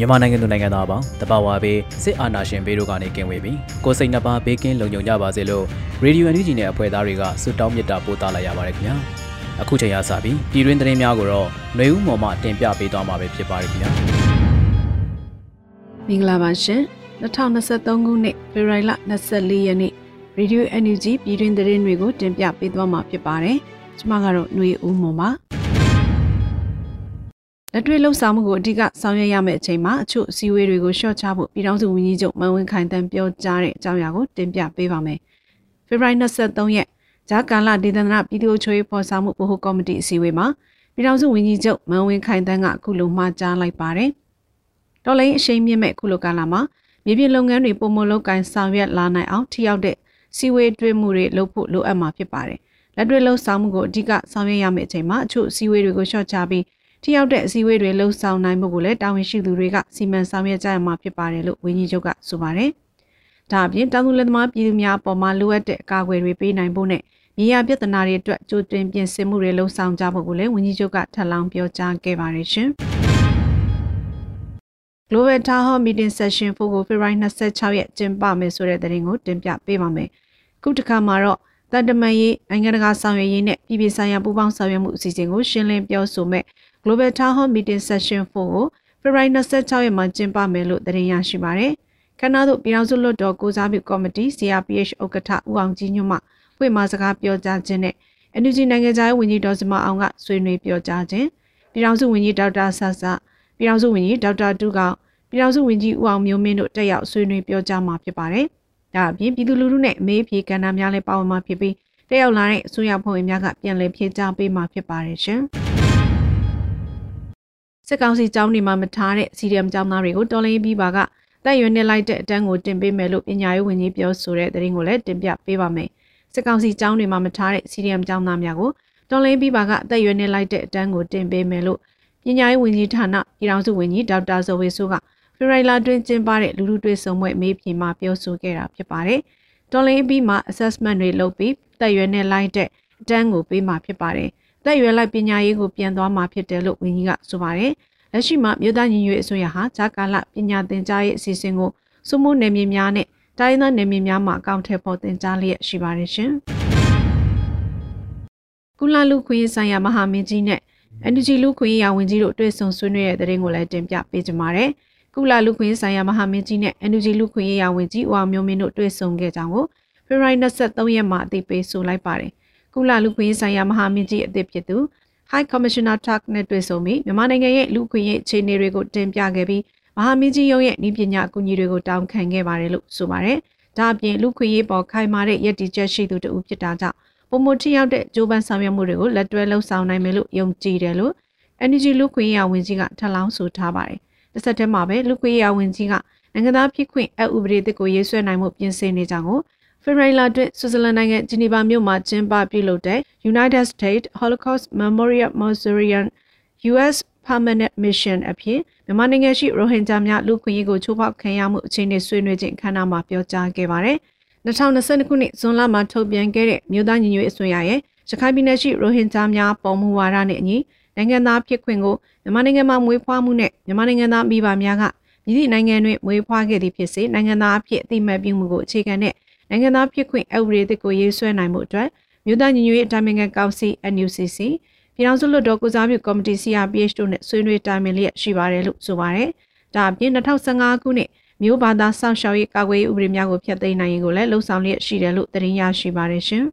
မြန်မာနိုင်ငံသူနိုင်ငံသားအပေါင်းတဘာဝဘေးစစ်အာဏာရှင်ဘေးတို့ကနေကင်းဝေးပြီးကိုစိတ်နှပါဘေးကင်းလုံခြုံကြပါစေလို့ရေဒီယိုအန်ယူဂျီနဲ့အဖွဲ့သားတွေကဆုတောင်းမေတ္တာပို့သလာရပါတယ်ခင်ဗျာအခုချိန်ရစပြီးပြည်တွင်းသတင်းများကိုတော့ຫນွေဦးမော်မှတင်ပြပေးသွားမှာပဲဖြစ်ပါတယ်ခင်ဗျာမင်္ဂလာပါရှင်2023ခုနှစ်ဖေဖော်ဝါရီလ24ရက်နေ့ရေဒီယိုအန်ယူဂျီပြည်တွင်းသတင်းတွေကိုတင်ပြပေးသွားမှာဖြစ်ပါတယ်ကျွန်မကတော့ຫນွေဦးမော်ပါ လက်တွေ့လှုပ်ဆောင်မှုကိုအဓိကဆောင်ရွက်ရမယ့်အချိန်မှာအချို့အစည်းအဝေးတွေကိုရှော့ချဖို့ပြည်ထောင်စုဝန်ကြီးချုပ်မန်ဝင်းခိုင်တန်းပြောကြားတဲ့အကြောင်းအရာကိုတင်ပြပေးပါမယ်။ဖေဖော်ဝါရီ23ရက်ဂျာကာလာဒေသနာပြည်သူ့ချိုးရေးဖော်ဆောင်မှုဗဟိုကော်မတီအစည်းအဝေးမှာပြည်ထောင်စုဝန်ကြီးချုပ်မန်ဝင်းခိုင်တန်းကအခုလိုမှာကြားလိုက်ပါတယ်။တော်လိုင်းအရှိန်မြင့်မဲ့အခုလိုကာလမှာမြေပြင်လုပ်ငန်းတွေပုံမလုပ်ကိုင်ဆောင်ရွက်လာနိုင်အောင်ထိရောက်တဲ့စီဝေးတွင်းမှုတွေလုပ်ဖို့လိုအပ်မှာဖြစ်ပါတယ်။လက်တွေ့လှုပ်ဆောင်မှုကိုအဓိကဆောင်ရွက်ရမယ့်အချိန်မှာအချို့စီဝေးတွေကိုရှော့ချပြီး ထိရောက်တဲ့အစည်းအဝေးတွေလှုပ်ဆောင်နိုင်မှုကိုလည်းတာဝန်ရှိသူတွေကစီမံဆောင်ရွက်ကြရမှာဖြစ်ပါတယ်လို့ဝန်ကြီးချုပ်ကဆိုပါတယ်။ဒါအပြင်တောင်သူလက်သမားပြည်သူများအပေါ်မှာလိုအပ်တဲ့အကာအကွယ်တွေပေးနိုင်ဖို့နဲ့မြေယာပြဿနာတွေအတွက်ကြိုတင်ပြင်ဆင်မှုတွေလှုပ်ဆောင်ကြဖို့ကိုလည်းဝန်ကြီးချုပ်ကထပ်လောင်းပြောကြားခဲ့ပါတယ်ရှင်။ Global Town Hall Meeting Session 4ကို February 26ရက်ကျင်းပမယ်ဆိုတဲ့သတင်းကိုတင်ပြပေးပါမယ်။ခုတစ်ခါမှာတော့တန်တမန်ရေးနိုင်ငံတကာဆောင်ရွက်ရေးနဲ့ပြည်ပဆိုင်ရာပူးပေါင်းဆောင်ရွက်မှုအစီအစဉ်ကိုရှင်းလင်းပြောဆိုမဲ့ Global Town Hall Meeting Session 4ကို February 26ရက်မှာကျင်းပမယ်လို့သတင်းရရှိပါတယ်။ခဏသို့ပြည်ထောင်စုလွှတ်တော်ကိုစားပြုကော်မတီ CRPH ဥက္ကဋ္ဌဦးအောင်ကြီးညွတ်မှဖွင့်မစကားပြောကြားခြင်းနဲ့ NUG နိုင်ငံသားရေးဝန်ကြီးဒေါ်စမအောင်ကဆွေးနွေးပြောကြားခြင်းပြည်ထောင်စုဝန်ကြီးဒေါက်တာဆဆပြည်ထောင်စုဝန်ကြီးဒေါက်တာတူကောင်ပြည်ထောင်စုဝန်ကြီးဦးအောင်မျိုးမင်းတို့တက်ရောက်ဆွေးနွေးပြောကြားမှာဖြစ်ပါတယ်။ဒါအပြင်ပြည်သူလူထုနဲ့အမေးဖြေကဏ္ဍများလည်းပါဝင်မှာဖြစ်ပြီးတက်ရောက်လာတဲ့အစိုးရဖွဲ့ဝင်များကပြန်လည်ဖြေကြားပေးမှာဖြစ်ပါတယ်ရှင်။ စစ်ကောင်စီကျောင်းတွေမှာမထားတဲ့စီရီယမ်ကျောင်းသားတွေကိုတော်လိုင်းပြီးပါကတက်ရွယ်နေလိုက်တဲ့အတန်းကိုတင်ပေးမယ်လို့ပညာရေးဝန်ကြီးပြောဆိုတဲ့သတင်းကိုလည်းတင်ပြပေးပါမယ်။စစ်ကောင်စီကျောင်းတွေမှာမထားတဲ့စီရီယမ်ကျောင်းသားများကိုတော်လိုင်းပြီးပါကအသက်ရွယ်နေလိုက်တဲ့အတန်းကိုတင်ပေးမယ်လို့ပညာရေးဝန်ကြီးဌာနပြည်ထောင်စုဝန်ကြီးဒေါက်တာဇော်ဝေဆိုးကဖေရိုင်လာတွင်ကျင်းပတဲ့လူလူတွေ့ဆုံပွဲမေးဖြေမှာပြောဆိုခဲ့တာဖြစ်ပါတယ်။တော်လိုင်းပြီးမှာ assessment တွေလုပ်ပြီးတက်ရွယ်နေလိုက်တဲ့အတန်းကိုပေးမှာဖြစ်ပါတယ်။ သက်ရွယ်လိုက်ပညာရေးကိုပြန်သွားမှာဖြစ်တယ်လို့ဝန်ကြီးကဆိုပါတယ်။လက်ရှိမှာမြို့သားညီညွတ်ရေးအစိုးရဟာဂျာကာလပညာသင်ကြားရေးအစီအစဉ်ကိုစုမှုနယ်မြေများနဲ့တိုင်းသားနယ်မြေများမှာအကောင့်ထဲပေါ်သင်ကြားလျက်ရှိပါတယ်ရှင်။ကုလလူခွင့်ဆိုင်ရာမဟာမင်းကြီးနဲ့ NGO လူခွင့်ရာဝန်ကြီးတို့တွေ့ဆုံဆွေးနွေးတဲ့တဲ့ရင်ကိုလည်းတင်ပြပေးကြပါမယ်။ကုလလူခွင့်ဆိုင်ရာမဟာမင်းကြီးနဲ့ NGO လူခွင့်ရာဝန်ကြီးဦးအောင်မျိုးမင်းတို့တွေ့ဆုံခဲ့ကြောင်းကိုဖေဖော်ဝါရီ23ရက်မှာအသိပေးဆိုလိုက်ပါတယ် ကုလလူခွင့်ဆိုင်ရာမဟာမင်းကြီးအသစ်ဖြစ်သူ High Commissioner Tuck နဲ့တွေ့ဆုံပြီးမြန်မာနိုင်ငံရဲ့လူခွင့်ရေးအခြေအနေတွေကိုတင်ပြခဲ့ပြီးမဟာမင်းကြီးရုံးရဲ့ဤပညာအကူအညီတွေကိုတောင်းခံခဲ့ပါတယ်လို့ဆိုပါတယ်။ဒါအပြင်လူခွင့်ရေးပေါ်ခိုင်မာတဲ့ရည်တည်ချက်ရှိသူတူဖြစ်တာကြောင့်ပုံမထရောက်တဲ့ဂျိုးပန်းဆောင်ရွက်မှုတွေကိုလက်တွဲလှုပ်ဆောင်နိုင်မယ်လို့ယုံကြည်တယ်လို့ Energy လူခွင့်ရေးဝန်ကြီးကထပ်လောင်းဆိုထားပါတယ်။တစ်ဆက်တည်းမှာပဲလူခွင့်ရေးဝန်ကြီးကနိုင်ငံသားဖြစ်ခွင့်အဥပဒေသစ်ကိုရေးဆွဲနိုင်မှုပြင်ဆင်နေကြောင်းကို ဖေဖော်ဝါရီလတွင်ဆွစ်ဇာလန်နိုင်ငံဂျီနီဗာမြို့မှာကျင်းပပြုလုပ်တဲ့ United States Holocaust Memorial Mausoleum US Permanent Mission အဖြစ်မြန်မာနိုင်ငံရှိရိုဟင်ဂျာများလူခွင့်ရေးကိုချိုးဖောက်ခံရမှုအခြေအနေဆွေးနွေးခြင်းအခမ်းအနားမှာပြောကြားခဲ့ပါတယ်။2022ခုနှစ်ဇွန်လမှာထုတ်ပြန်ခဲ့တဲ့မြို့သားညီညွတ်ရေးအစိုးရရဲ့ရခိုင်ပြည်နယ်ရှိရိုဟင်ဂျာများပုံမှုဝါဒနဲ့အညီနိုင်ငံသားဖြစ်ခွင့်ကိုမြန်မာနိုင်ငံမှာမွေးဖွားမှုနဲ့မြန်မာနိုင်ငံသားမိဘများကမြည်သည့်နိုင်ငံတွင်မွေးဖွားခဲ့သည်ဖြစ်စေနိုင်ငံသားအဖြစ်အသိမှတ်ပြုမှုကိုအခြေခံတဲ့ နိုင်ငံသားဖြစ်ခွင့်အဥပဒေသစ်ကိုရေးဆွဲနိုင်မှုအတွက်မြို့သားညီညွတ်ရေးအတိုင်းအမြံကောင်စီ NUCC ပြည်ထောင်စုလွှတ်တော်ကိုစားပြုကော်မတီ CRPH တို့နဲ့ဆွေးနွေးတိုင်ပင်လျက်ရှိပါတယ်လို့ဆိုပါတယ်။ဒါအပြင်2015ခုနှစ်မြို့ဘာသာစောင့်ရှောက်ရေးကာကွယ်ရေးဥပဒေများကိုဖျက်သိမ်းနိုင်ရေးကိုလည်းလှုံ့ဆော်လျက်ရှိတယ်လို့သတင်းရရှိပါတယ်ရှင်။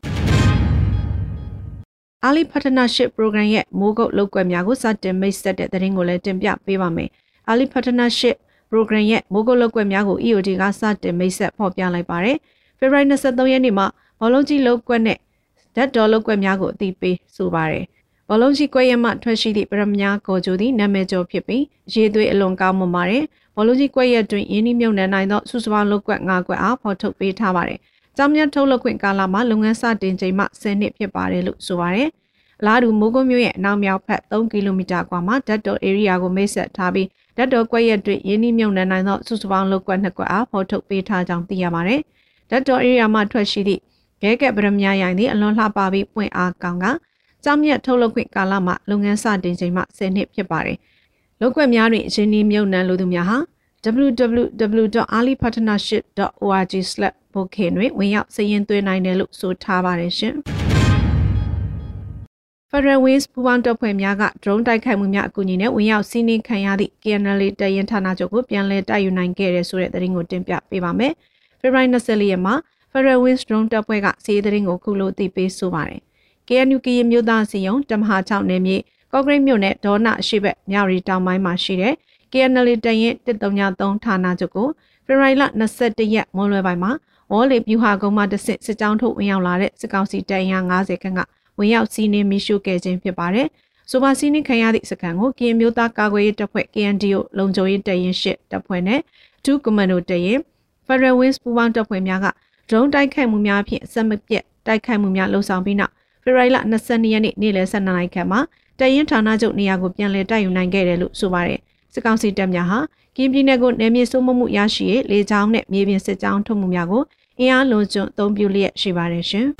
Ali Partnership Program ရဲ့မိုးကုတ်လောက်ကွက်များကိုစတင်မိတ်ဆက်တဲ့သတင်းကိုလည်းတင်ပြပေးပါမယ်။ Ali Partnership Program ရဲ့မိုးကုတ်လောက်ကွက်များကို EOD ကစတင်မိတ်ဆက်ဖော်ပြလိုက်ပါတယ်။ February 23ရက်နေ့မှာဘောလုံးကြီးလောက်ကွက်နဲ့ဓာတ်တော်လောက်ကွက်များကိုအသိပေးဆိုပါတယ်။ဘောလုံးကြီးကွက်ရမှထွက်ရှိသည့်ပရမညာကိုကျိုသည်နာမည်ကျော်ဖြစ်ပြီးရေသွေးအလွန်ကောင်းမွန်ပါတယ်။ဘောလုံးကြီးကွက်ရက်တွင်ရင်းနှီးမြုပ်နှံနိုင်သောစုစုပေါင်းလောက်ကွက်၅ကွက်အားဖော်ထုတ်ပေးထားပါတယ်။ကျောင်းမြတ်ထုတ်လုပ်ခွင့်ကာလမှာလုပ်ငန်းစတင်ချိန်မှ10နှစ်ဖြစ်ပါတယ်လို့ဆိုပါတယ်။အလားတူမိုးကုတ်မြို့ရဲ့အနောက်မြောက်ဖက်3ကီလိုမီတာကွာမှာဓာတ်တော် area ကိုမိတ်ဆက်ထားပြီးဓာတ်တော်ကွက်ရက်တွင်ရင်းနှီးမြုပ်နှံနိုင်သောစုစုပေါင်းလောက်ကွက်နှစ်ကွက်အားဖော်ထုတ်ပေးထားကြောင်းသိရပါတယ်။ ဓာတ်တော် area မှာထွက်ရှိသည့်ရဲကက်ပရမယာရိုင်သည်အလွန်လှပပြီးပွင့်အားကောင်းကကြောင်မြတ်ထုတ်လုပ်ခွင့်ကာလမှာလုပ်ငန်းစတင်ချိန်မှ10နှစ်ဖြစ်ပါတယ်။လောက်ကွက်များတွင်အချင်းနှီးမြုပ်နှံလိုသူများဟာ www.alipartnership.org/booking တွင်ဝင်ရောက်စာရင်းသွင်းနိုင်တယ်လို့ဆိုထားပါတယ်ရှင်။ Federal Wings ပူးပေါင်းတပ်ဖွဲ့များက drone တိုက်ခိုက်မှုများအကူအညီနဲ့ဝင်ရောက်စီးနင်းခံရသည့် KNL တရင်ဌာနချုပ်ကိုပြန်လည်တိုက်ယူနိုင်ခဲ့တဲ့ဆိုတဲ့သတင်းကိုတင်ပြပေးပါမယ်။ February 24ရက်မှာ Federal Wings drone တပ်ဖွဲ့ကစီးရီးသတင်းကိုခုလိုသိပေးဆိုပါတယ်။ KNU ကရင်မျိုးသားစီယုံတမဟာ6နယ်မြေကော့ဂရိတ်မြို့နယ်ဒေါနာအရှိဘက်မြောက်ရီတောင်ပိုင်းမှာရှိတဲ့ KNL တရင်133ဌာနချုပ်ကိုဖေဖော်ဝါရီလ21ရက်မွန်းလွဲပိုင်းမှာဝေါ်လီပြူဟာကုန်းမှတဆင့်စစ်ကြောင်းထုတ်ဝင်ရောက်လာတဲ့စစ်ကောင်စီတပ်အင်အား90ခန့်ကဝင်ရောက်စီးနင်းမိရှုခဲ့ခြင်းဖြစ်ပါတယ်။ဆိုပါစီးနင်းခံရသည့်စခန်းကိုကရင်မျိုးသားကာကွယ်ရေးတပ်ဖွဲ့ KNDO လုံခြုံရေးတပ်ရင်းရှစ်တပ်ဖွဲ့နဲ့2 Commando တပ်ရင်း Federal Wings ပူးပေါင်းတပ်ဖွဲ့များကဒရုန်းတိုက်ခိုက်မှုများဖြင့်စက်မပြတ်တိုက်ခိုက်မှုများလှုံ့ဆော်ပြီးနောက်ဖေဖော်ဝါရီလ22ရက်နေ့နေ့လယ်12နာရီခန့်မှာတရင်ဌာနချုပ်နေရာကိုပြန်လည်တိုက်ယူနိုင်ခဲ့တယ်လို့ဆိုပါတယ်။စစ်ကောင်စီတပ်များဟာကင်းပြည်နယ်ကိုနယ်မြေစိုးမိုးမှုရရှိရေးလေကြောင်းနဲ့မြေပြင်စစ်ကြောင်းထုတ်မှုများကိုအင်အားလွန်ကျွံအသုံးပြုလျက်ရှိပါတယ်ရှင်။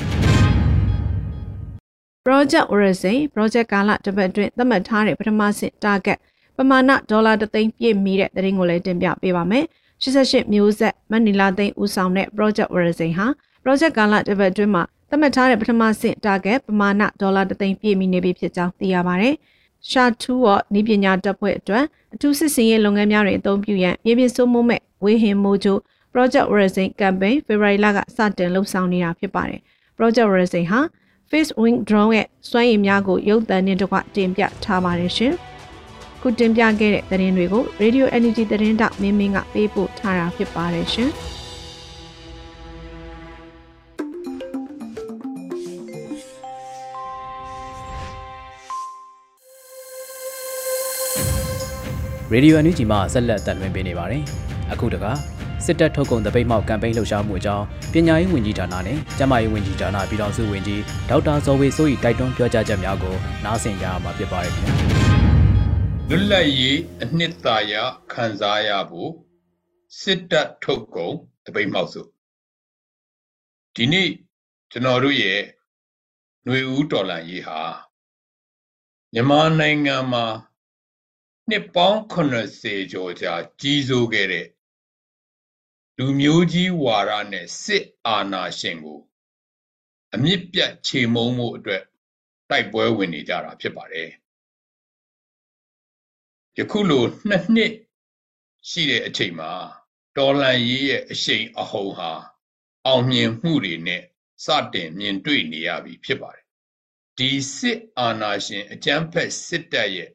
Project Horizon Project ကာလတစ်ပတ်အတွင်းသတ်မှတ်ထားတဲ့ပထမဆင့် target ပမာဏဒေါ်လာ3သိန်းပြည့်မီတဲ့သတင်းကိုလည်းတင်ပြပေးပါမယ်။ 88မျိုးဆက်မနီလာသိန်းဦးဆောင်တဲ့ Project Horizon ဟာ Project ကာလတစ်ပတ်အတွင်းမှာသတ်မှတ်ထားတဲ့ပထမဆင့် target ပမာဏဒေါ်လာ3သိန်းပြည့်မီနေပြီဖြစ်ကြောင်းသိရပါတယ်။ရှာထူးော့နီးပညာတပ်ဖွဲ့အတွက်အထူးစစ်စင်ရေးလုပ်ငန်းများတွင်အသုံးပြုရန်မြေပြင်စိုးမိုးမဲ့ဝေဟင်မိုးချို Project Horizon campaign ဖေဖော်ဝါရီလကစတင်လှုပ်ဆောင်နေတာဖြစ်ပါတယ်။ Project Horizon ဟာ Face Wing Drone ရဲ့စွမ်းရည်များကိုရုပ်သံနဲ့တကွတင်ပြထားပါတယ်ရှင်။ ခုတင်ပြခဲ့တဲ့သတင်းတွေကို Radio Energy သတင်းတောက်မင်းမင်းကပေးပို့ထားတာဖြစ်ပါတယ်ရှင်။ရေဒီယိုအန်ယူဂျီမှဆက်လက်တင်ပြနေပါတယ်။အခုတကစစ်တပ်ထုတ်ကုန်တပိတ်မှောက်ကမ်ပိန်းလှုပ်ရှားမှုအကြောင်းပညာရေးဝန်ကြီးဌာနနဲ့ကျန်းမာရေးဝန်ကြီးဌာနပြည်ထောင်စုဝန်ကြီးဒေါက်တာဇော်ဝေစိုး၏တိုက်တွန်းပြောကြားချက်များကိုနားဆင်ကြရမှာဖြစ်ပါတယ်ခင်ဗျာ လွတ်လပ်ရေးအနှစ်သာရခံစားရဖို့စစ်တပ်ထုတ်ကုန်တပိတ်မှောက်စုဒီနေ့ကျွန်တော်တို့ရဲ့ຫນွေဦးတော်လန်ရေးဟာမြန်မာနိုင်ငံမှာနှစ်ပေါင်း80ကျော်ကြာကြီးစိုးခဲ့တဲ့လူမျိုးကြီးဝါဒနဲ့စစ်အာဏာရှင်ကိုအမြင့်ပြတ်ချေမှုန်းမှုအတွက်တိုက်ပွဲဝင်နေကြတာဖြစ်ပါတယ် ယခုလိုနှစ်နှစ်ရှိတဲ့အချိန်မှာတော်လန်ရေးရဲ့အရှိန်အဟုန်ဟာအောင်မြင်မှုတွေနဲ့စတင်မြင်တွေ့နေရပြီဖြစ်ပါတယ်ဒီစစ်အာဏာရှင်အကြမ်းဖက်စစ်တပ်ရဲ့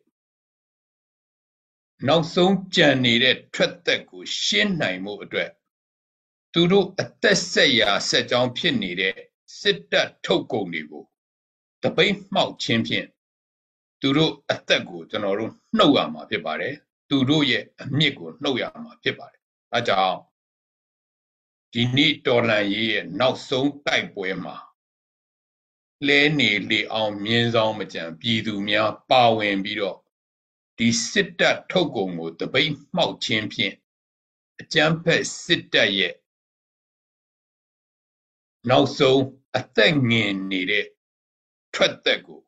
နောက်ဆုံးကြံနေတဲ့ထွက်သက်ကိုရှင်းနိုင်မှုအတွက်သူတို့အသက်ဆက်ရာဆက်ကြောင်းဖြစ်နေတဲ့စစ်တပ်ထုတ်ကုန်တွေကိုတပိတ်မှောက်ခြင်းဖြင့် သူတို့အသက်ကိုကျွန်တော်တို့နှုတ်ရမှာဖြစ်ပါတယ်သူတို့ရဲ့အမြင့်ကိုနှုတ်ရမှာဖြစ်ပါတယ်အဲကြောင့်ဒီနေ့တော်လန်ရေးရဲ့နောက်ဆုံးတိုက်ပွဲမှာလဲနေလေအောင်မြင်းဆောင်မကြံပြည်သူများပါဝင်ပြီးတော့ဒီစစ်တပ်ထုတ်ကုန်ကိုတပိတ်မှောက်ခြင်းဖြင့်အကြမ်းဖက်စစ်တပ်ရဲ့နောက်ဆုံးအသက်ငင်နေတဲ့ထွက်သက်ကို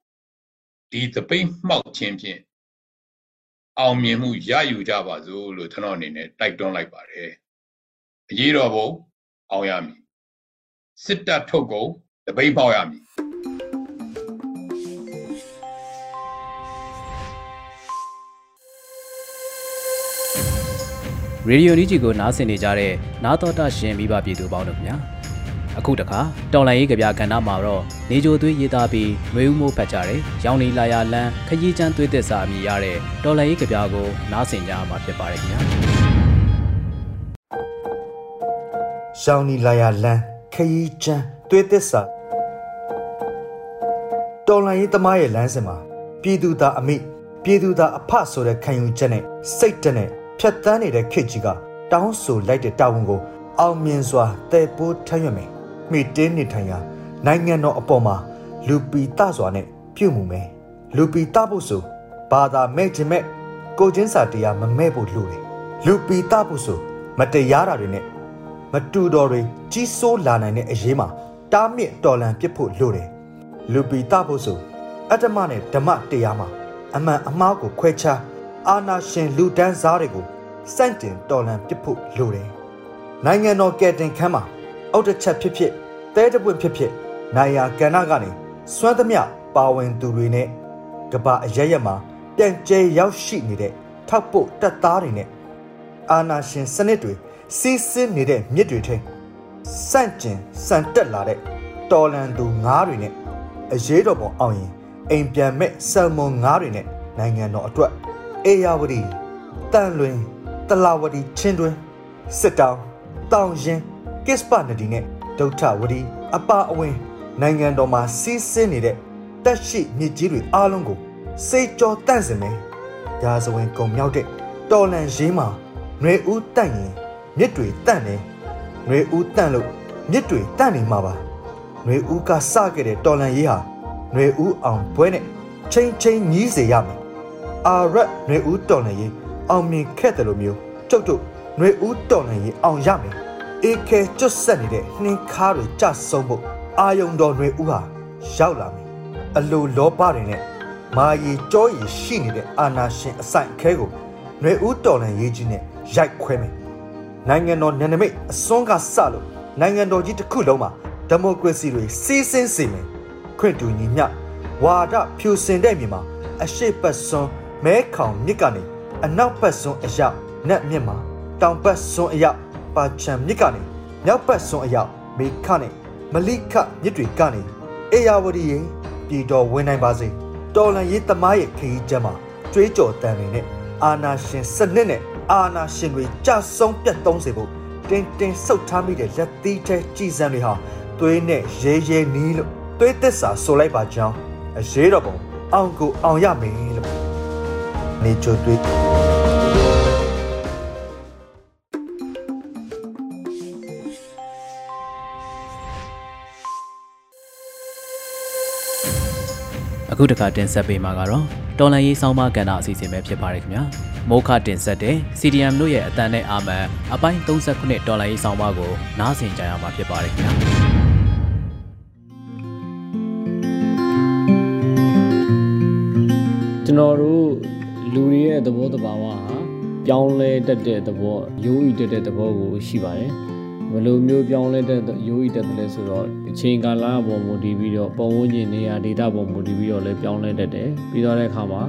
ဒီသပိတ်မှောက်ခြင်းဖြင့်အောင်မြင်မှုရယူကြပါစို့လို့ကျွန်တော်အနေနဲ့တိုက်တွန်းလိုက်ပါတယ်။အရေးတော်ပုံအောင်ရမည်။စစ်တပ်ထုတ်ကုန်တပိတ်ပေါက်ရမည်။ Radio Niji ကိုနားဆင်နေကြတဲ့နားတော်တာရှင်မိဘပြည်သူပေါင်းတို့ခင်ဗျာ။ အခုတခါတော်လိုင်းရေးကြပြကဏ္ဍမှာတော့နေကြိုသွေးရေးသားပြီးနှွေဦးမိုးဖတ်ကြတယ်။ရောင်လီလာယာလန်းခရီးချမ်းသွေးသက်စာအမည်ရတဲ့တော်လိုင်းရေးကြပြကိုနားဆင်ကြမှာဖြစ်ပါတယ်ခင်ဗျာ။ရောင်လီလာယာလန်းခရီးချမ်းသွေးသက်စာတော်လိုင်းရေးသမားရဲ့လမ်းစဉ်မှာပြည်သူသားအမိပြည်သူသားအဖဆိုတဲ့ခံယူချက်နဲ့စိတ်တနဲ့ဖြတ်တန်းနေတဲ့ခေတ်ကြီးကတောင်းဆိုလိုက်တဲ့တာဝန်ကိုအောင်မြင်စွာတည်ပိုးထမ်းရွက်မယ် မိတင်းနေထိုင်ရာနိုင်ငံတော်အပေါ်မှာလူပီတစွာနဲ့ပြုမှုမယ်လူပီတဖို့ဆိုဘာသာမဲ့ခြင်းမဲ့ကိုချင်းစာတရားမမဲ့ဖို့လိုတယ်လူပီတဖို့ဆိုမတရားတာတွေနဲ့မတူတော်တွေကြီးစိုးလာနိုင်တဲ့အရေးမှာတားမြစ်တော်လန်ပစ်ဖို့လိုတယ်လူပီတဖို့ဆိုအတ္တမနဲ့ဓမ္မတရားမှာအမှန်အမှားကိုခွဲခြားအာနာရှင်လူတန်းစားတွေကိုစန့်တင်တော်လန်ပစ်ဖို့လိုတယ်နိုင်ငံတော်ကယ်တင်ခန်းမှာ အုတ်တစ်ချက်ဖြစ်ဖြစ်တဲတပွင့်ဖြစ်ဖြစ်နိုင်ယာကဏ္ဍကနေစွမ်းသမျှပါဝင်သူတွေနဲ့ကဘာအရရက်မှာပြန်ကျဲရောက်ရှိနေတဲ့ထောက်ပို့တပ်သားတွေနဲ့အာနာရှင်စနစ်တွေစီးဆင်းနေတဲ့မြစ်တွေထဲစန့်ကျင်စံတက်လာတဲ့တော်လန်သူငားတွေနဲ့အရေးတော်ပုံအောင်ရင်အိမ်ပြန်မဲ့ဆယ်မွန်ငားတွေနဲ့နိုင်ငံတော်အတွက်အေယာဝတီတန်လွင်တလာဝတီချင်းတွင်စစ်တောင်းတောင်ရင် ကစ္စပနဒီနဲ့ဒုဋ္ဌဝတီအပအဝင်နိုင်ငံတော်မှာစီးဆင်းနေတဲ့တက်ရှိမြစ်ကြီးတွေအားလုံးကိုစိတ်ကြောတန့်စင်မယ်။ဒါဇဝင်ကုံမြောက်တဲ့တော်လန်ရေးမှာຫນွေဦးတန့်ရင်မြစ်တွေတန့်တယ်။ຫນွေဦးတန့်လို့မြစ်တွေတန့်နေမှာပါ။ຫນွေဦးကစခဲ့တဲ့တော်လန်ရေးဟာຫນွေဦးအောင်ဘွဲနဲ့ချင်းချင်းညီးစေရမယ်။အာရက်ຫນွေဦးတော်လန်ရေးအောင်မြင်ခဲ့တယ်လို့မျိုးကျုပ်တို့ຫນွေဦးတော်လန်ရေးအောင်ရမယ်။ အေခဲကျွတ်ဆက်နေတဲ့နှင်းခါတွေကြဆုံးဖို့အာယုံတော်တွေဥဟာရောက်လာမယ်အလိုလောဘတွေနဲ့မာရီကြောရီရှိနေတဲ့အာနာရှင်အဆိုင်အခဲကိုຫນွေဦးတော်လန်ရေးကြီးနဲ့ရိုက်ခွဲမယ်နိုင်ငံတော်နယ်နိမိတ်အစွန်းကစလို့နိုင်ငံတော်ကြီးတစ်ခုလုံးမှာဒီမိုကရေစီတွေစီးဆင်းစေမယ်ခွင့်တူညီမျှဝါဒဖြူစင်တဲ့မြေမှာအရှိတ်ပတ်စွန်းမဲခေါင်မြစ်ကနေအနောက်ပတ်စွန်းအရောက်နက်မြစ်မှာတောင်ပတ်စွန်းအရောက် ပါချံမြစ်ကနေမြောက်ဘက်စွန်းအရောက်မေခနဲ့မလိခမြစ်တွေကနေအေယာဝတီရဲ့ပြည်တော်ဝင်နိုင်ပါစေတော်လန်ရေးသမားရဲ့ခရီးကျမ်းမှာကြွေးကြော်တန်တွေနဲ့အာနာရှင်စနစ်နဲ့အာနာရှင်တွေကြဆုံးပြတ်သုံးစေဖို့တင်းတင်းဆုတ်ထားမိတဲ့လက်သီးထဲကြည်စံတွေဟာသွေးနဲ့ရဲရဲနီးလို့သွေးသစ္စာဆိုလိုက်ပါကြောင်းအရေးတော်ပုံအောင်ကိုအောင်ရမယ်လို့နေချိုသွေး အခုတခါတင်ဆက်ပေးမှာကတော့တော်လန်ရေးဆောင်းပါးကဏ္ဍအစီအစဉ်ပဲဖြစ်ပါတယ်ခင်ဗျာမိုးခတင်ဆက်တဲ့ CDM တို့ရဲ့အတန်နဲ့အာမန်အပိုင်း39တော်လန်ရေးဆောင်းပါးကိုနားဆင်ကြရမှာဖြစ်ပါတယ်ခင်ဗျာကျွန်တော်တို့လူတွေရဲ့သဘောတဘာဝဟာပြောင်းလဲတတ်တဲ့သဘောရိုးဤတတ်တဲ့သဘောကိုရှိပါတယ်ဘယ်လိုမျိုးပြောင်းလဲတဲ့ရိုးဤတက်တယ်လဲဆိုတော့အ ချိန်ကာလပေါ်မူတည်ပြီးတော့ပုံဝန်းကျင်နေရာဒေတာပေါ်မူတည်ပြီးတော့လည်းပြောင်းလဲတတ်တယ်ပြီးတော့တဲ့အခါမှာ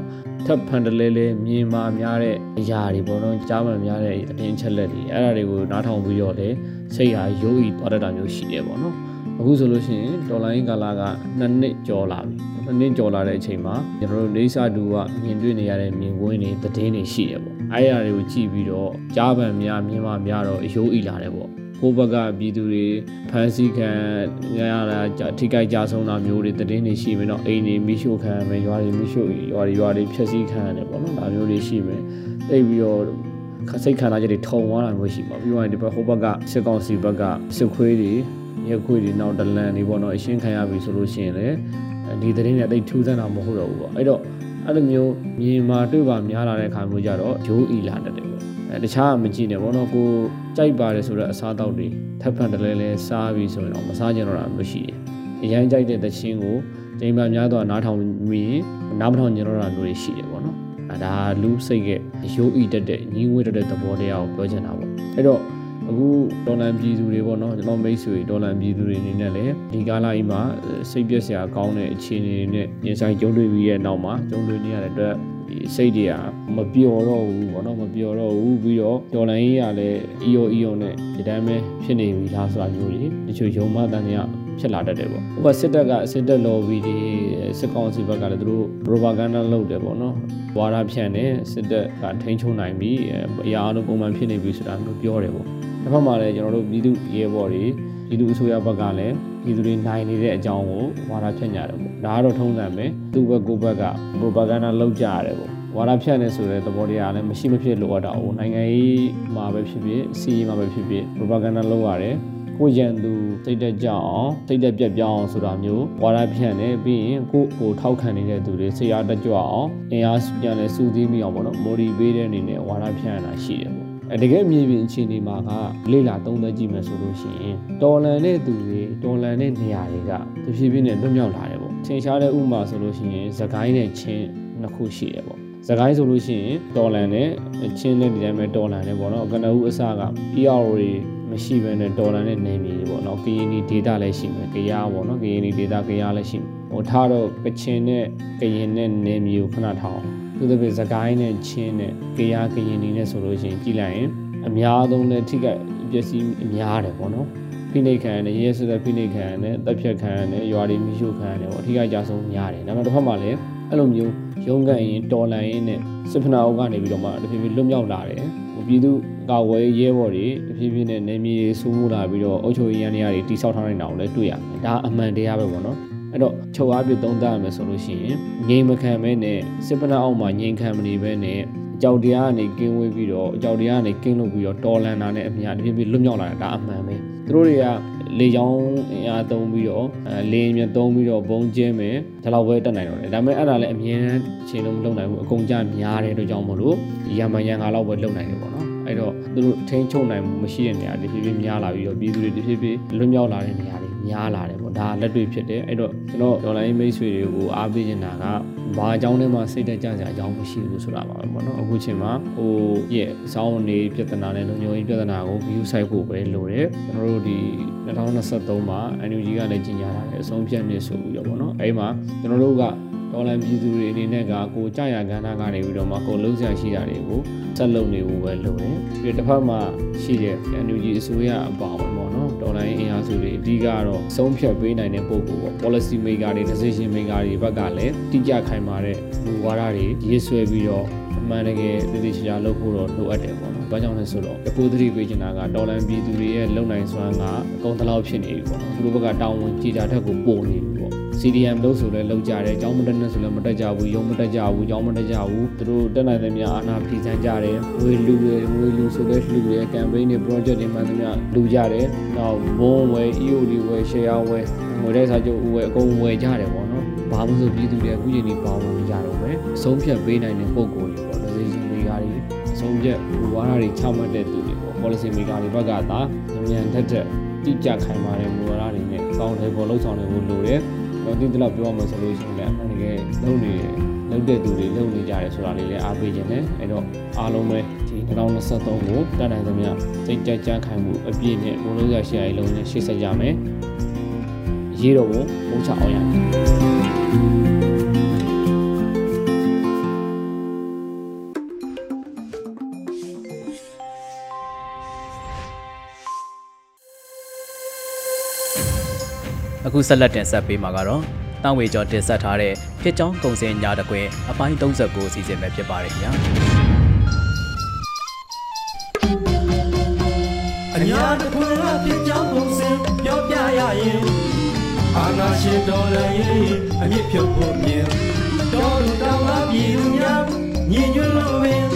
ထပ်ဖန်တလဲလဲမြင်မာများတဲ့အရာတွေပေါ့နော်ကြားမှများတဲ့အတင်းချက်လက်တွေအဲ့ဒါတွေကိုနားထောင်ပြီးတော့လည်းစိတ်ဟာရိုးဤသွားတတ်တာမျိုးရှိတယ်ပေါ့နော်အခုဆိုလို့ရှိရင်ဒေါ်လာရင်းကာလာကနှစ်နှစ်ကျော်လာပြီနှစ်နှစ်ကျော်လာတဲ့အချိန်မှာကျွန်တော်တို့နေစာတူကမြင်တွေ့နေရတဲ့မြင်ကွင်းတွေသတင်းတွေရှိတယ်ပေါ့ အဲ့အရာတွေကိုကြည့်ပြီးတော့ကြားပံများမြင်မာများတော့အယိုးဤလာတယ်ပေါ့ကိုဘက်ကပြည်သူတွေဖမ်းဆီးခံရတာထိခိုက်ကြဆုံးတာမျိုးတွေတည်င်းတွေရှိမယ်နော်အိမ်တွေမိရှို့ခံရမယ်ရွာတွေမိရှို့ရွာတွေရွာတွေဖျက်ဆီးခံရတယ်ပေါ့နော်ဒါမျိုးတွေရှိမယ်တိတ်ပြီးတော့စိတ်ခံစားချက်တွေထုံသွားတာမျိုးရှိမှာပြီးတော့ဒီဘက်ဟိုဘက်ကစစ်ကောင်စီဘက်ကစစ်ခွေးတွေရက်ခွေးတွေနောက်ဒလန်တွေပေါ့နော်အရှင်းခံရပြီဆိုလို့ရှိရင်လည်းဒီသတင်းတွေအသိထူးဆန်းတာမဟုတ်တော့ဘူးပေါ့အဲ့တော့ အဲ့လိုမျိုးမြေမာတွေ့ပါများလာတဲ့အခါမျိုးကြတော့ဂျိုးအီလာတတ်တယ်ပေါ့အဲတခြားမကြည့်နဲ့ပေါ့နော်ကိုကြိုက်ပါတယ်ဆိုတော့အစားတောက်တွေထပ်ဖန်တလဲလဲစားပြီးဆိုရင်တော့မစားကြတော့တာမျိုးရှိတယ်အရင်ကြိုက်တဲ့သချင်းကိုချိန်မှများတော့နားထောင်ပြီးနားမထောင်ကြတော့တာမျိုးတွေရှိတယ်ပေါ့နော်အဲဒါလူစိတ်ကရိုးဤတက်တဲ့ညီငွေတက်တဲ့သဘောတရားကိုပြောချင်တာပေါ့အဲ့တော့ အခုဒေါ်လန်ပြည်သူတွေပေါ့နော်ကျွန်တော်မိတ်ဆွေဒေါ်လန်ပြည်သူတွေအနေနဲ့လည်းဒီကာလကြီးမှာစိတ်ပြည့်စရာကောင်းတဲ့အခြေအနေတွေနဲ့ရင်ဆိုင်ကြုံတွေ့ပြီးရဲ့နောက်မှာကြုံတွေ့နေရတဲ့အတွက်ဒီစိတ်တွေကမပျော်တော့ဘူးပေါ့နော်မပျော်တော့ဘူးပြီးတော့ဒေါ်လန်ကြီးကလည်းအီယိုအီယိုနဲ့ဒီတိုင်းပဲဖြစ်နေပြီလားဆိုတာမျိုးကြီးတချို့ယုံမတန်တွေက ဖြစ်လာတတ်တယ်ပေါ့။ဟိုကစစ်တပ်ကစစ်တပ် lobby တွေစစ်ကောင်စီဘက်ကလည်းသူတို့ propaganda လုပ်တယ်ပေါ့နော်။ဝါဒဖြန့်တယ်စစ်တပ်ကထိန်းချုပ်နိုင်ပြီအရာအလုံးပုံမှန်ဖြစ်နေပြီဆိုတာမျိုးပြောတယ်ပေါ့။တစ်ဖက်မှာလည်းကျွန်တော်တို့ပြည်သူရဲဘော်တွေပြည်သူအစိုးရဘက်ကလည်းပြည်သူတွေနိုင်နေတဲ့အကြောင်းကိုဝါဒဖြန့်ကြတယ်ပေါ့။ဒါကတော့ထုံးစံပဲ။သူ့ဘက်ကိုယ့်ဘက်က propaganda လုပ်ကြရတယ်ပေါ့။ဝါဒဖြန့်နေဆိုတဲ့သဘောတရားလည်းမရှိမဖြစ်လိုအပ်တာ哦နိုင်ငံရေးမှာပဲဖြစ်ဖြစ်စီးရေးမှာပဲဖြစ်ဖြစ် propaganda လုပ်ရတယ် ကိုရန်သူစိတ်တက်ကြအောင်စိတ်တက်ပြက်ပြောင်းအောင်ဆိုတာမျိုးဝါဒဖြန့်နေပြီးရင်ကိုကိုထောက်ခံနေတဲ့သူတွေစိတ်အားတက်ကြွအောင်အင်အားပြန်လဲစူးသီးမိအောင်ပေါ့နော်မော်ဒီပေးတဲ့အနေနဲ့ဝါဒဖြန့်ရတာရှိတယ်ပေါ့အဲတကယ်မြေပြင်အခြေအနေမှာကလေလာသုံးသက်ကြည့်မယ်ဆိုလို့ရှိရင်တော်လန်တဲ့သူတွေတော်လန်တဲ့နေရာတွေကတဖြည်းဖြည်းနဲ့လွတ်မြောက်လာတယ်ပေါ့ထင်ရှားတဲ့ဥမာဆိုလို့ရှိရင်သခိုင်းနဲ့ချင်းနှစ်ခုရှိတယ်ပေါ့စကိုင်းဆိုလို့ရှိရင်တော်လန်နဲ့ချင်းနဲ့ဒီတိုင်းပဲတော်လန်နဲ့ပေါ့နော်ကနဦးအစက ER တွေ မရှိဘဲနဲ့ဒေါ်လာနဲ့နေမြေပေါ့နော်ကရင်နီဒေတာလည်းရှိမယ်ကရားပေါ့နော်ကရင်နီဒေတာကရားလည်းရှိမယ်ဟိုထားတော့ကချင်နဲ့ကရင်နဲ့နေမြေကိုခဏထောင်းသူတို့ပြစကိုင်းနဲ့ချင်းနဲ့ကရားကရင်နီနဲ့ဆိုလို့ရှိရင်ကြည့်လိုက်ရင်အများဆုံးနဲ့ထိခိုက်ပျက်စီးအများတယ်ပေါ့နော်ဖိနှိတ်ခံရတယ်ရဲဆိုတဲ့ဖိနှိတ်ခံရတယ်တပ်ဖြတ်ခံရတယ်ရွာတွေမိရှုခံရတယ်ပေါ့အထိခိုက်ကြဆုံးများတယ်ဒါပေမဲ့တစ်ဖက်မှာလည်းအဲ့လိုမျိုးရုံးကန်ရင်တော်လန်ရင်နဲ့စစ်ဖနာအုပ်ကနေပြီးတော့မှတဖြည်းဖြည်းလွတ်မြောက်လာတယ်ပြည်သူ ကာဝယ်ရဲဘော်တွေတဖြည်းဖြည်းနဲ့နေမြေဆူးမှုလာပြီးတော့အုပ်ချုပ်ရေးရန်တွေတိစောက်ထားနေတာကိုလည်းတွေ့ရမယ်ဒါအမှန်တရားပဲပေါ့နော်အဲ့တော့ချုပ်အားပြသုံးသပ်ရမယ်ဆိုလို့ရှိရင်ငြိမ်မခံမဲနဲ့စစ်ပနာအောက်မှာငြိမ်ခံမနေဘဲနဲ့အကြောက်တရားကနေကင်းဝေးပြီးတော့အကြောက်တရားကနေကင်းလို့ပြီးတော့တော်လန်တာနဲ့အများတဖြည်းဖြည်းလွတ်မြောက်လာတာဒါအမှန်ပဲသူတို့တွေကလေချောင်းအင်အားသုံးပြီးတော့လေမြသုံးပြီးတော့ဘုံကျင်းမယ်ဒါတော့ပဲတက်နိုင်တော့တယ်ဒါပေမဲ့အဲ့ဒါလည်းအမြင်ချင်းလုံးမလုပ်နိုင်ဘူးအကုန်ကြများတယ်တို့ကြောင့်မလို့ရံမရံငါတော့ပဲလုပ်နိုင်တယ်ပေါ့နော် အဲ့တော့သူတို့ထိန်းချုပ်နိုင်မှုမရှိတဲ့နေရာတွေဖြည်းဖြည်းများလာပြီးတော့ပြည်သူတွေတဖြည်းဖြည်းလွတ်မြောက်လာတဲ့နေရာတွေများလာတယ်ပေါ့ဒါလက်တွေ့ဖြစ်တယ်အဲ့တော့ကျွန်တော်ဒေါ်လာရင်းမိတ်ဆွေတွေကိုအားပေးနေတာကဘာအကြောင်းနဲ့မှစိတ်တက်ကြကြအကြောင်းမရှိဘူးဆိုတာပါပဲပေါ့နော်အခုချိန်မှာဟိုရဲ့စောင်းနေပြဿနာနဲ့လုံခြုံရေးပြဿနာကို view site ဖို့ပဲလိုတယ်ကျွန်တော်တို့ဒီ2023မှာ NUG ကလည်းကြီးညာထားတယ်အဆုံးဖြတ်နေဆိုပြီးတော့ပေါ့နော်အဲ့မှာကျွန်တော်တို့က ဒေါ်လာပြည်သူတွေအနေနဲ့ကကိုကြာရကဏ္ဍကနေပြီးတော့မှကိုလုံးဆရာရှိတာတွေကိုဆက်လုပ်နေဖို့ပဲလုပ်တယ်ပြီးတစ်ဖက်မှာရှိတဲ့ NUG အစိုးရအပါဝင်ပေါ့နော်ဒေါ်လာအင်အားစုတွေအဓိကတော့ဆုံးဖြတ်ပေးနိုင်တဲ့ပုံကိုပေါ့ policy maker တွေ decision maker တွေဘက်ကလည်းတိကျခိုင်မာတဲ့မူဝါဒတွေရေးဆွဲပြီးတော့အမှန်တကယ်တည်တည်ချာချာလုပ်ဖို့တော့လိုအပ်တယ်ပေါ့နော်။ဘာကြောင့်လဲဆိုတော့အခုသတိပေးချင်တာကဒေါ်လာပြည်သူတွေရဲ့လုံနိုင်စွမ်းကအကုန်တလောက်ဖြစ်နေပြီပေါ့နော်။သူတို့ဘက်ကတောင်းဝန်ကြည်တာထက်ကိုပိုနေပြီပေါ့ CDM လို့ဆိုလဲလောက်ကြတယ်အကြောင်းမတက်နဲ့ဆိုလဲမတက်ကြဘူးရုံမတက်ကြဘူးအကြောင်းမတက်ကြဘူးသူတို့တက်နိုင်တဲ့များအာဏာဖီဆန်ကြတယ်ဝေလူတွေဝေလူဆိုလဲလူတွေ campaign တွေ project တွေမှန်သမျှလူကြတယ်နောက်ဘုံဝယ် EOD ဝယ် share ဝယ်ငွေတဲ့စာချုပ်ဝယ်အကုန်ဝယ်ကြတယ်ပေါ့နော်ဘာမှမဆိုပြည်သူတွေအခုချိန်ဒီပါဝင်ကြတော့ပဲအဆုံးဖြတ်ပေးနိုင်တဲ့ပုံကိုယ်တွေပေါ့ decision maker တွေအဆုံးဖြတ်ဘူဝါဒတွေချမှတ်တဲ့သူတွေပေါ့ policy maker တွေဘက်ကသာဉာဏ်ထက်ထက်တိကျခိုင်မာတဲ့မူဝါဒတွေနဲ့ကောင်းတယ်ပေါ်လှုပ်ဆောင်နေဖို့လိုတယ် တော့ဒီတလောက်ပြောရမယ်ဆိုလို့ရှိရင်လည်းအမှန်တကယ်လုပ်နေလုပ်တဲ့သူတွေလုပ်နေကြတယ်ဆိုတာလေးလည်းအားပေးခြင်းနဲ့အဲ့တော့အားလုံးပဲဒီ2023ကိုတတ်နိုင်သမျှစိတ်ကြကြခိုင်မှုအပြည့်နဲ့ဘုံလုံးရရှိရလုံးနဲ့ရှေ့ဆက်ကြမယ်ရေးတော့ကိုပို့ချအောင်ရမယ် အခုဆက်လက်တင်ဆက်ပေးမှာကတော့တောင်ဝေကျော်တင်ဆက်ထားတဲ့ဖြစ်ချောင်းကုံစင်ညာတကွင်အပိုင်း39အစီအစဉ်ပဲဖြစ်ပါတယ်ခင်ဗျာအညာတခွင်ကဖြစ်ချောင်းကုံစင်ပြောပြရရင်အာနာရှင်တော်လည်းအမြင့်ဖြုတ်ဖို့မြင်တော်လူတော်ကပြည်သူများညီညွတ်လို့ပင်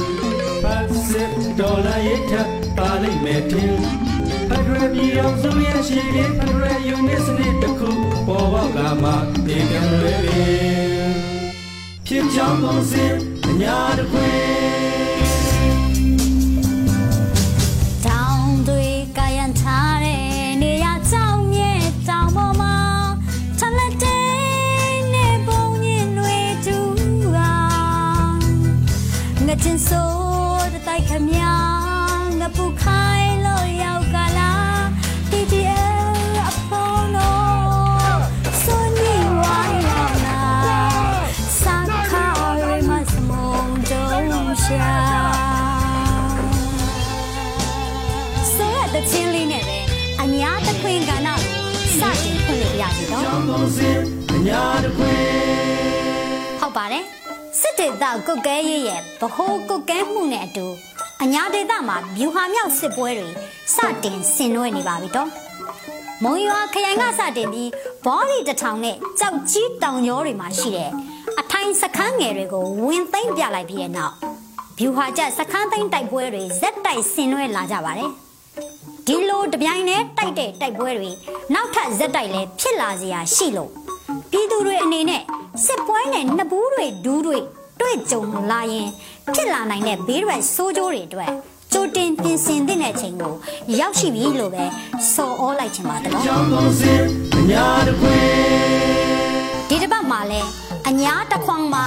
ဖတ်စစ်တော်လည်းထပ်ပါလိမ့်မယ်ထင် ဖက်ဒရယ်ပြည်အောင်စုရဲ့ရှိရင်ဖက်ဒရယ်ယူနစ်စနစ်တစ်ခုပေါ်ပေါက်လာမှဒီကံလွယ်လေဖြစ်ချောင်းကုန်စင်အညာတခွ စစ်တေသကုတ်ကဲရေးရဲ့ဗဟိုကုတ်ကဲမှုနဲ့အတူအညာဒေသမှာမြူဟာမြောက်စစ်ပွဲတွေစတင်ဆင်နွှဲနေပါပြီတော့မုံရွာခရိုင်ကစတင်ပြီးဘောလီတထောင်နဲ့ကြောက်ကြီးတောင်ကျောတွေမှာရှိတဲ့အထိုင်စခန်းငယ်တွေကိုဝင်သိမ့်ပြလိုက်ပြီးတဲ့နောက်မြူဟာကျစခန်းသိမ့်တိုက်ပွဲတွေဇက်တိုက်ဆင်နွှဲလာကြပါတယ်ဒီလိုတပြိုင်တည်းတိုက်တဲ့တိုက်ပွဲတွေနောက်ထပ်ဇက်တိုက်လည်းဖြစ်လာစရာရှိလို့ပြည်သူတွေအနေနဲ့စစ်ပွဲနဲ့နှစ်ဘူးတွေဒူးတွေ တွေ့ကြုံလာရင်ဖြစ်လာနိုင်တဲ့ဘေးရွယ်ဆိုးကျိုးတွေအတွက်ကြိုတင်ပြင်ဆင်တဲ့အချိန်ကိုရောက်ရှိပြီလို့ပဲစော်ဩလိုက်ချင်ပါတယ်နော်ကြောင်းကုန်စင်အညာတခွေဒီတစ်ပတ်မှာလဲအညာတစ်ခွန်မှာ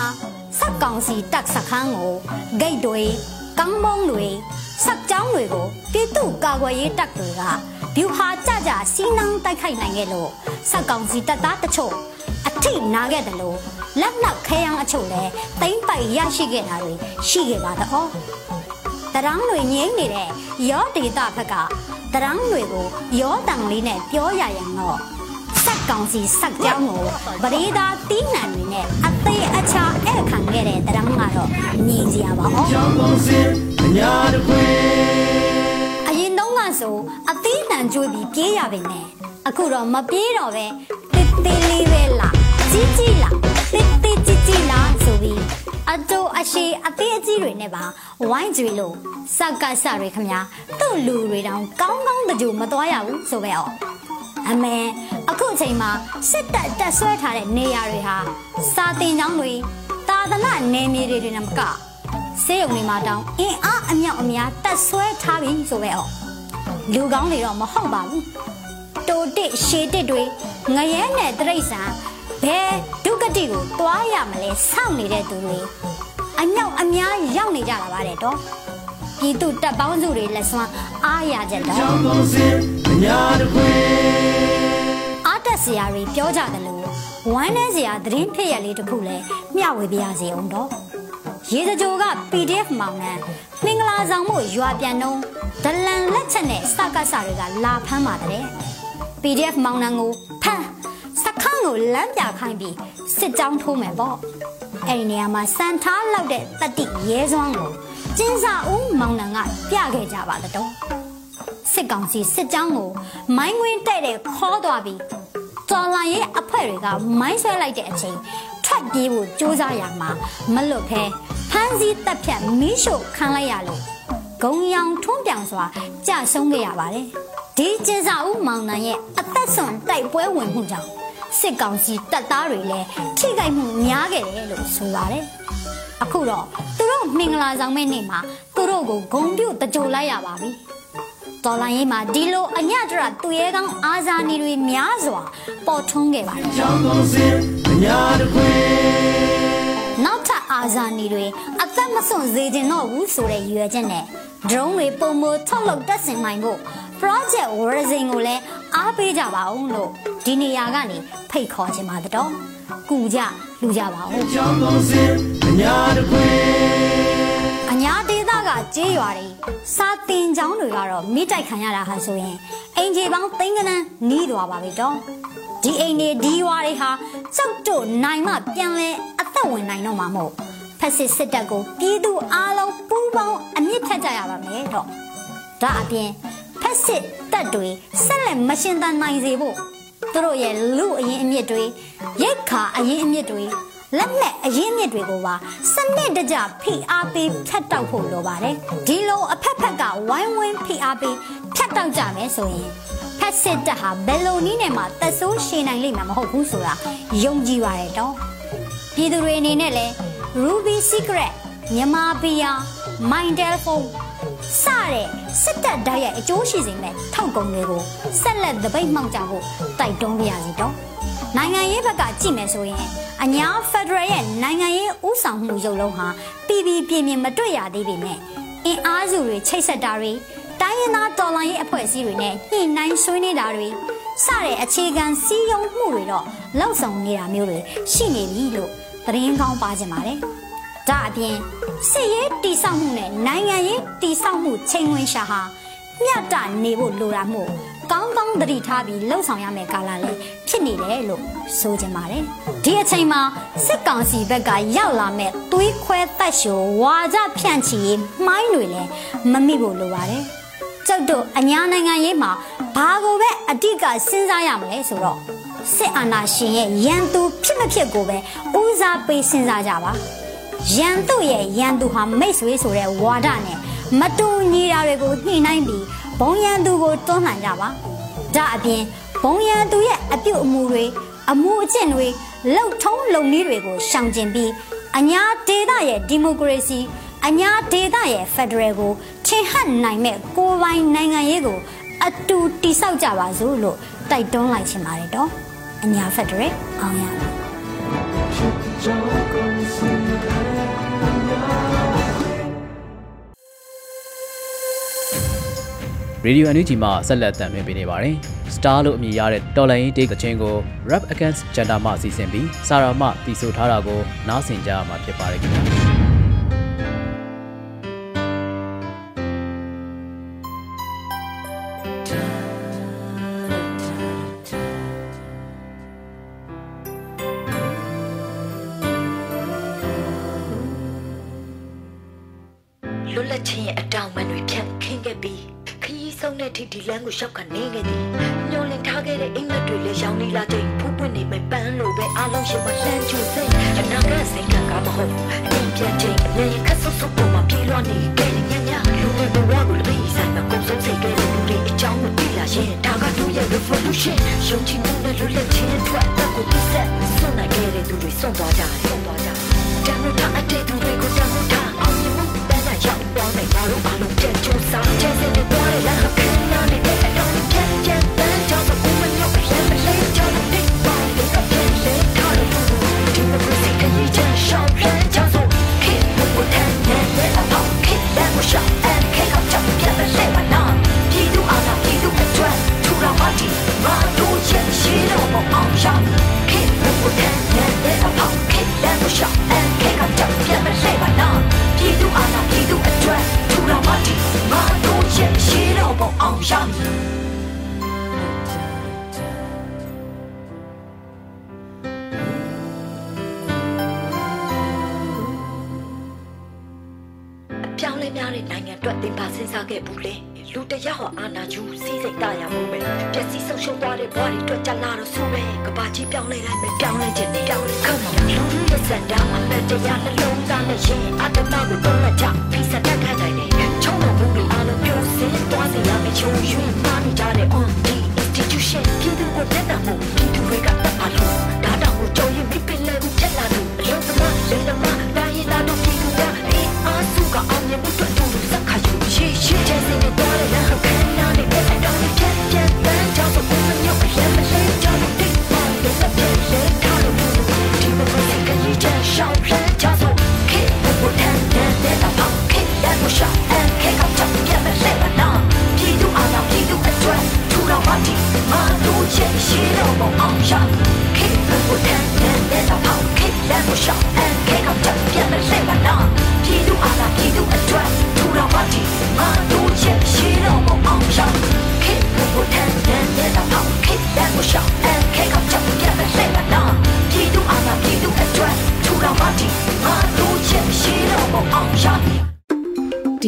စက်ကောင်စီတက်စခန်းကိုဂိတ်တွေကောင်းမုံတွေစက်ကြောင်းတွေကိုပြည်သူ့ကာကွယ်ရေးတပ်တွေကဗျူဟာကြကြစီးနှောင်းတိုက်ခိုက်နိုင်ခဲ့လို့စက်ကောင်စီတပ်သားတချို့ အထိနာခဲ့တယ်လို့လက်နောက်ခဲယမ်းအချို့လဲတိမ့်ပိုက်ရရှိခဲ့တာတွေရှိခဲ့ပါတော့တရန်းတွေငိမ့်နေတဲ့ရောဒေတာဘက်ကတရန်းတွေကိုရောတန်လေးနဲ့ပြောရရင်တော့စက်ကောင်စီစက်ကြောင်းကိုပရိသာတီးနှံတွေနဲ့အသေးအချာအဲ့ခံခဲ့တဲ့တရံကတော့မြင်စရာပါဩကြောင်းကုန်စင်အညာတခွေအရင်တုန်းကဆိုအသေးနှံကြွေးပြီးပြေးရပါမယ်အခုတော့မပြေးတော့ပဲတစ် သေးလေးပဲလားကြီးကြီးလားတစ်သေးကြီးကြီးလားဆိုပြီးအတူအရှိအသေးအကြီးတွေနဲ့ပါဝိုင်းကြွေလို့စက်ကဆတွေခမညာသူ့လူတွေတောင်ကောင်းကောင်းတကြိုမသွားရဘူးဆိုပဲဩအမေအခုအချိန်မှာစစ်တပ်တက်ဆွဲထားတဲ့နေရာတွေဟာစာတင်ကျောင်းတွေတာသနာနယ်မြေတွေတွေနဲ့မကစေယုံတွေမှာတောင်းအင်းအားအမြောက်အများတက်ဆွဲထားပြီဆိုပဲ哦လူကောင်းတွေတော့မဟုတ်ပါဘူး တိုတစ်ရှည်တစ်တွေငရဲနဲ့တရိတ်ဆန်ဘယ်ဒုက္ကတိကိုတွားရမလဲစောင့်နေတဲ့သူတွေအမြောက်အများရောက်နေကြတာပါတဲ့တော့ပြည်သူတပ်ပေါင်းစုတွေလက်စွမ်းအားရကြတော့ကြောင်းကုန်စင်အညာတခွေအားတက်စရာတွေပြောကြတယ်လို့ဝမ်းနေစရာသတင်းဖြစ်ရလေးတစ်ခုလည်းမျှဝေပြရစီအောင်တော့ရေစကြိုက PDF မောင်နှံမင်္ဂလာဆောင်မှုရွာပြန်တော့ဒလန်လက်ချက်နဲ့စကစတွေကလာဖမ်းပါတယ် PDF မောင်နှံကိုဖမ်းစခန်းကိုလမ်းပြခိုင်းပြီးစစ်ကြောင်းထိုးမယ်ပေါ့အဲ့ဒီနေရာမှာစံထားလောက်တဲ့တတိရဲစွမ်းကိုကျင်းစာဦးမောင်နှံကပြခဲ့ကြပါတော့စစ်ကောင်စီစစ်ကြောင်းကိုမိုင်းဝင်းတဲ့တဲ့ခေါ်သွားပြီးတော်လိုင်းရဲ့အဖွဲ့တွေကမိုင်းဆွဲလိုက်တဲ့အချိန်ထွက်ပြေးဖို့ကြိုးစားရမှာမလွတ်ဖဲဖမ်းဆီးတပ်ဖြတ်မီးရှို့ခံလိုက်ရလို့ဂုံရောင်ထွန်းပြောင်စွာကြာဆုံးခဲ့ရပါတယ် ဒီကျင်းစာဦးမောင်နှံရဲ့အသက်ဆွန်တိုက်ပွဲဝင်မှုကြောင့်စစ်ကောင်စီတပ်သားတွေလည်းထိခိုက်မှုများခဲ့တယ်လို့ဆိုပါတယ်အခုတော့သူတို့မင်္ဂလာဆောင်မဲ့နေ့မှာသူတို့ကိုဂုံပြုတ်တကြိုလိုက်ရပါပြီတော်လိုင်းရေးမှာဒီလိုအညတရသူရဲကောင်းအာဇာနည်တွေများစွာပေါ်ထွန်းခဲ့ပါတယ်ကြောင်းကုန်စင်အညာတခွေ။နောက်ထပ်အာဇာနည်တွေအသက်မစွန့်စေခြင်းတော့ဘူးဆိုတဲ့ရည်ရွယ်ချက်နဲ့ drone တွေပုံမထုတ်လုပ်တက်ဆင်နိုင်ဖို့ project Horizon ကိုလည်းအားပေးကြပါအောင်လို့ဒီနေရာကနေဖိတ်ခေါ်ခြင်းပါတော့။ကူကြလူကြပါဦးကြောင်းကုန်စင်အညာတခွေ။အညာဒေသကကြေးရွာတွေစာတင်ကျောင်းတွေကတော့မိတိုက်ခံရတာဟာဆိုရင်အင်ဂျီပေါင်းသိန်းကနန်းနီးသွားပါပြီတော့ဒီအိမ်တွေဒီရွာတွေဟာစုပ်တို့နိုင်မှပြန်လဲအသက်ဝင်နိုင်တော့မှာမဟုတ်ဖက်စစ်စစ်တပ်ကိုပြည်သူအားလုံးပူးပေါင်းအမြင့်ဖြတ်ကြရပါမယ်တော့ဒါအပြင် ဖက်စစ်တပ်တွေဆက်လက်မရှင်သန်နိုင်စေဖို့သူတို့ရဲ့လူအရင်အမြင့်တွေရိတ်ခါအရင်အမြင့်တွေလက်နဲ့အရင်အမြင့်တွေကိုပါစနစ်တကျဖိအားပေးဖြတ်တောက်ဖို့လိုပါတယ်ဒီလိုအဖက်ဖက်ကဝိုင်းဝန်းဖိအားပေးဖြတ်တောက်ကြမယ်ဆိုရင်ဖက်စစ်တပ်ဟာဘယ်လိုနည်းနဲ့မှသက်ဆိုးရှည်နိုင်လိမ့်မှာမဟုတ်ဘူးဆိုတာယုံကြည်ပါတယ်တော့ပြည်သူတွေအနေနဲ့လည်း Ruby Secret မြန်မာပီယာ Mindel Phone စတဲ့စစ်တပ်ဓာတ်ရိုက်အကျိုးရှိစေမဲ့ထောက်ကုံတွေကိုဆက်လက်သပိတ်မှောက်ကြဖို့တိုက်တွန်းပါရစီတော့နိုင်ငံရေးဘက်ကကြည့်မယ်ဆိုရင်အညာဖက်ဒရယ်ရဲ့နိုင်ငံရေးဥဆောင်မှုရုပ်လုံးဟာပြည်ပြည်ပြင်းပြင်းမတွေ့ရသေးပေမဲ့အင်အားစုတွေချိတ်ဆက်တာတွေတိုင်းရင်းသားတော်လှန်ရေးအဖွဲ့အစည်းတွေနဲ့ညှိနှိုင်းဆွေးနွေးတာတွေစတဲ့အခြေခံစည်းရုံးမှုတွေတော့လောက်ဆောင်နေတာမျိုးတွေရှိနေပြီလို့သတင်းကောင်းပါကြပါတယ် ဒါအပြင်စစ်ရေးတိစောက်မှုနဲ့နိုင်ငံရေးတိစောက်မှုချိန်ဝင်ရှာဟာမျှတနေဖို့လိုတာမို့ကောင်းကောင်းသတိထားပြီးလှုပ်ဆောင်ရမယ့်ကာလလေးဖြစ်နေတယ်လို့ဆိုချင်ပါတယ်ဒီအချိန်မှာစစ်ကောင်စီဘက်ကရောက်လာမဲ့သွေးခွဲတက်ရှိုးဝါကြဖြန့်ချီမှိုင်းတွေလည်းမမိဖို့လိုပါတယ်ကျုပ်တို့အညာနိုင်ငံရေးမှာဘာကိုပဲအတိကစဉ်းစားရမလဲဆိုတော့စစ်အာဏာရှင်ရဲ့ရန်သူဖြစ်မဖြစ်ကိုပဲဦးစားပေးစဉ်းစားကြပါ ရန်သူရဲ့ရန်သူဟာမိတ်ဆွေဆိုတဲ့ဝါဒနဲ့မတူညီတာတွေကိုညှိနှိုင်းပြီးဘုံရန်သူကိုတွန်းလှန်ကြပါဒါအပြင်ဘုံရန်သူရဲ့အပြုတ်အမူတွေအမှုအကျင့်တွေလှုပ်ထုံးလုံနည်းတွေကိုရှောင်ကျဉ်ပြီးအညာဒေသရဲ့ဒီမိုကရေစီအညာဒေသရဲ့ဖက်ဒရယ်ကိုထင်ဟပ်နိုင်မဲ့ကိုယ်ပိုင်နိုင်ငံရေးကို အတူတိဆောက်ကြပါစို့လို့တိုက်တွန်းလိုက်ချင်ပါတယ်တော့အညာဖက်ဒရယ်အောင်ရမယ် ရေဒီယိုအန်ယူဂျီမှာဆက်လက်တင်ပြနေပါတယ်။ Star လို့အမည်ရတဲ့တော်လိုင်းရေးတေးကချင်းကို Rap Against Gender မှအစီအစဉ်ပြီးစာရာမှတည်ဆိုထားတာကိုနားဆင်ကြရမှာဖြစ်ပါတယ်ခင်ဗျာ။ ထိဒီလမ်းကိုရှောက်ကနေခဲ့သည်ညှို့လင်ထားခဲ့တဲ့အိမ်မက်တွေလည်းရောင်းနေလာတဲ့ဖူးပွင့်နေမဲ့ပန်းလိုပဲအားလုံးရှိမှလှမ်းကျူစိတ်အနာဂတ်စိတ်ကမဟုတ်အိမ်ပြန်ချိန်အမြင်ခက်ဆုပ်ဆုပ်ပေါ်မှာပြေးလွှားနေတဲ့ညညလူတွေဘဝကိုလည်းပြီးဆိုင်မှာကုန်ဆုံးစိတ်တွေလူတွေအကြောင်းကိုသိလာရင်ဒါကသူ့ရဲ့ revolution ရှုံးချမှုနဲ့လွတ်လပ်ခြင်းအတွက်အကိုပြဆက်ဆွနိုင်ခဲ့တဲ့သူတွေစွန့်သွားကြတယ်စွန့်သွားကြတယ်တမ်းလို့ထားတဲ့သူတွေကိုတမ်းလို့ထားအောင်မြင်မှုတန်းတဲ့ရောက်သွားမယ်ငါတို့အားလုံးပြန်ကြိုးစားကျန်စင်တွေသွားတဲ့လမ်းဟာခ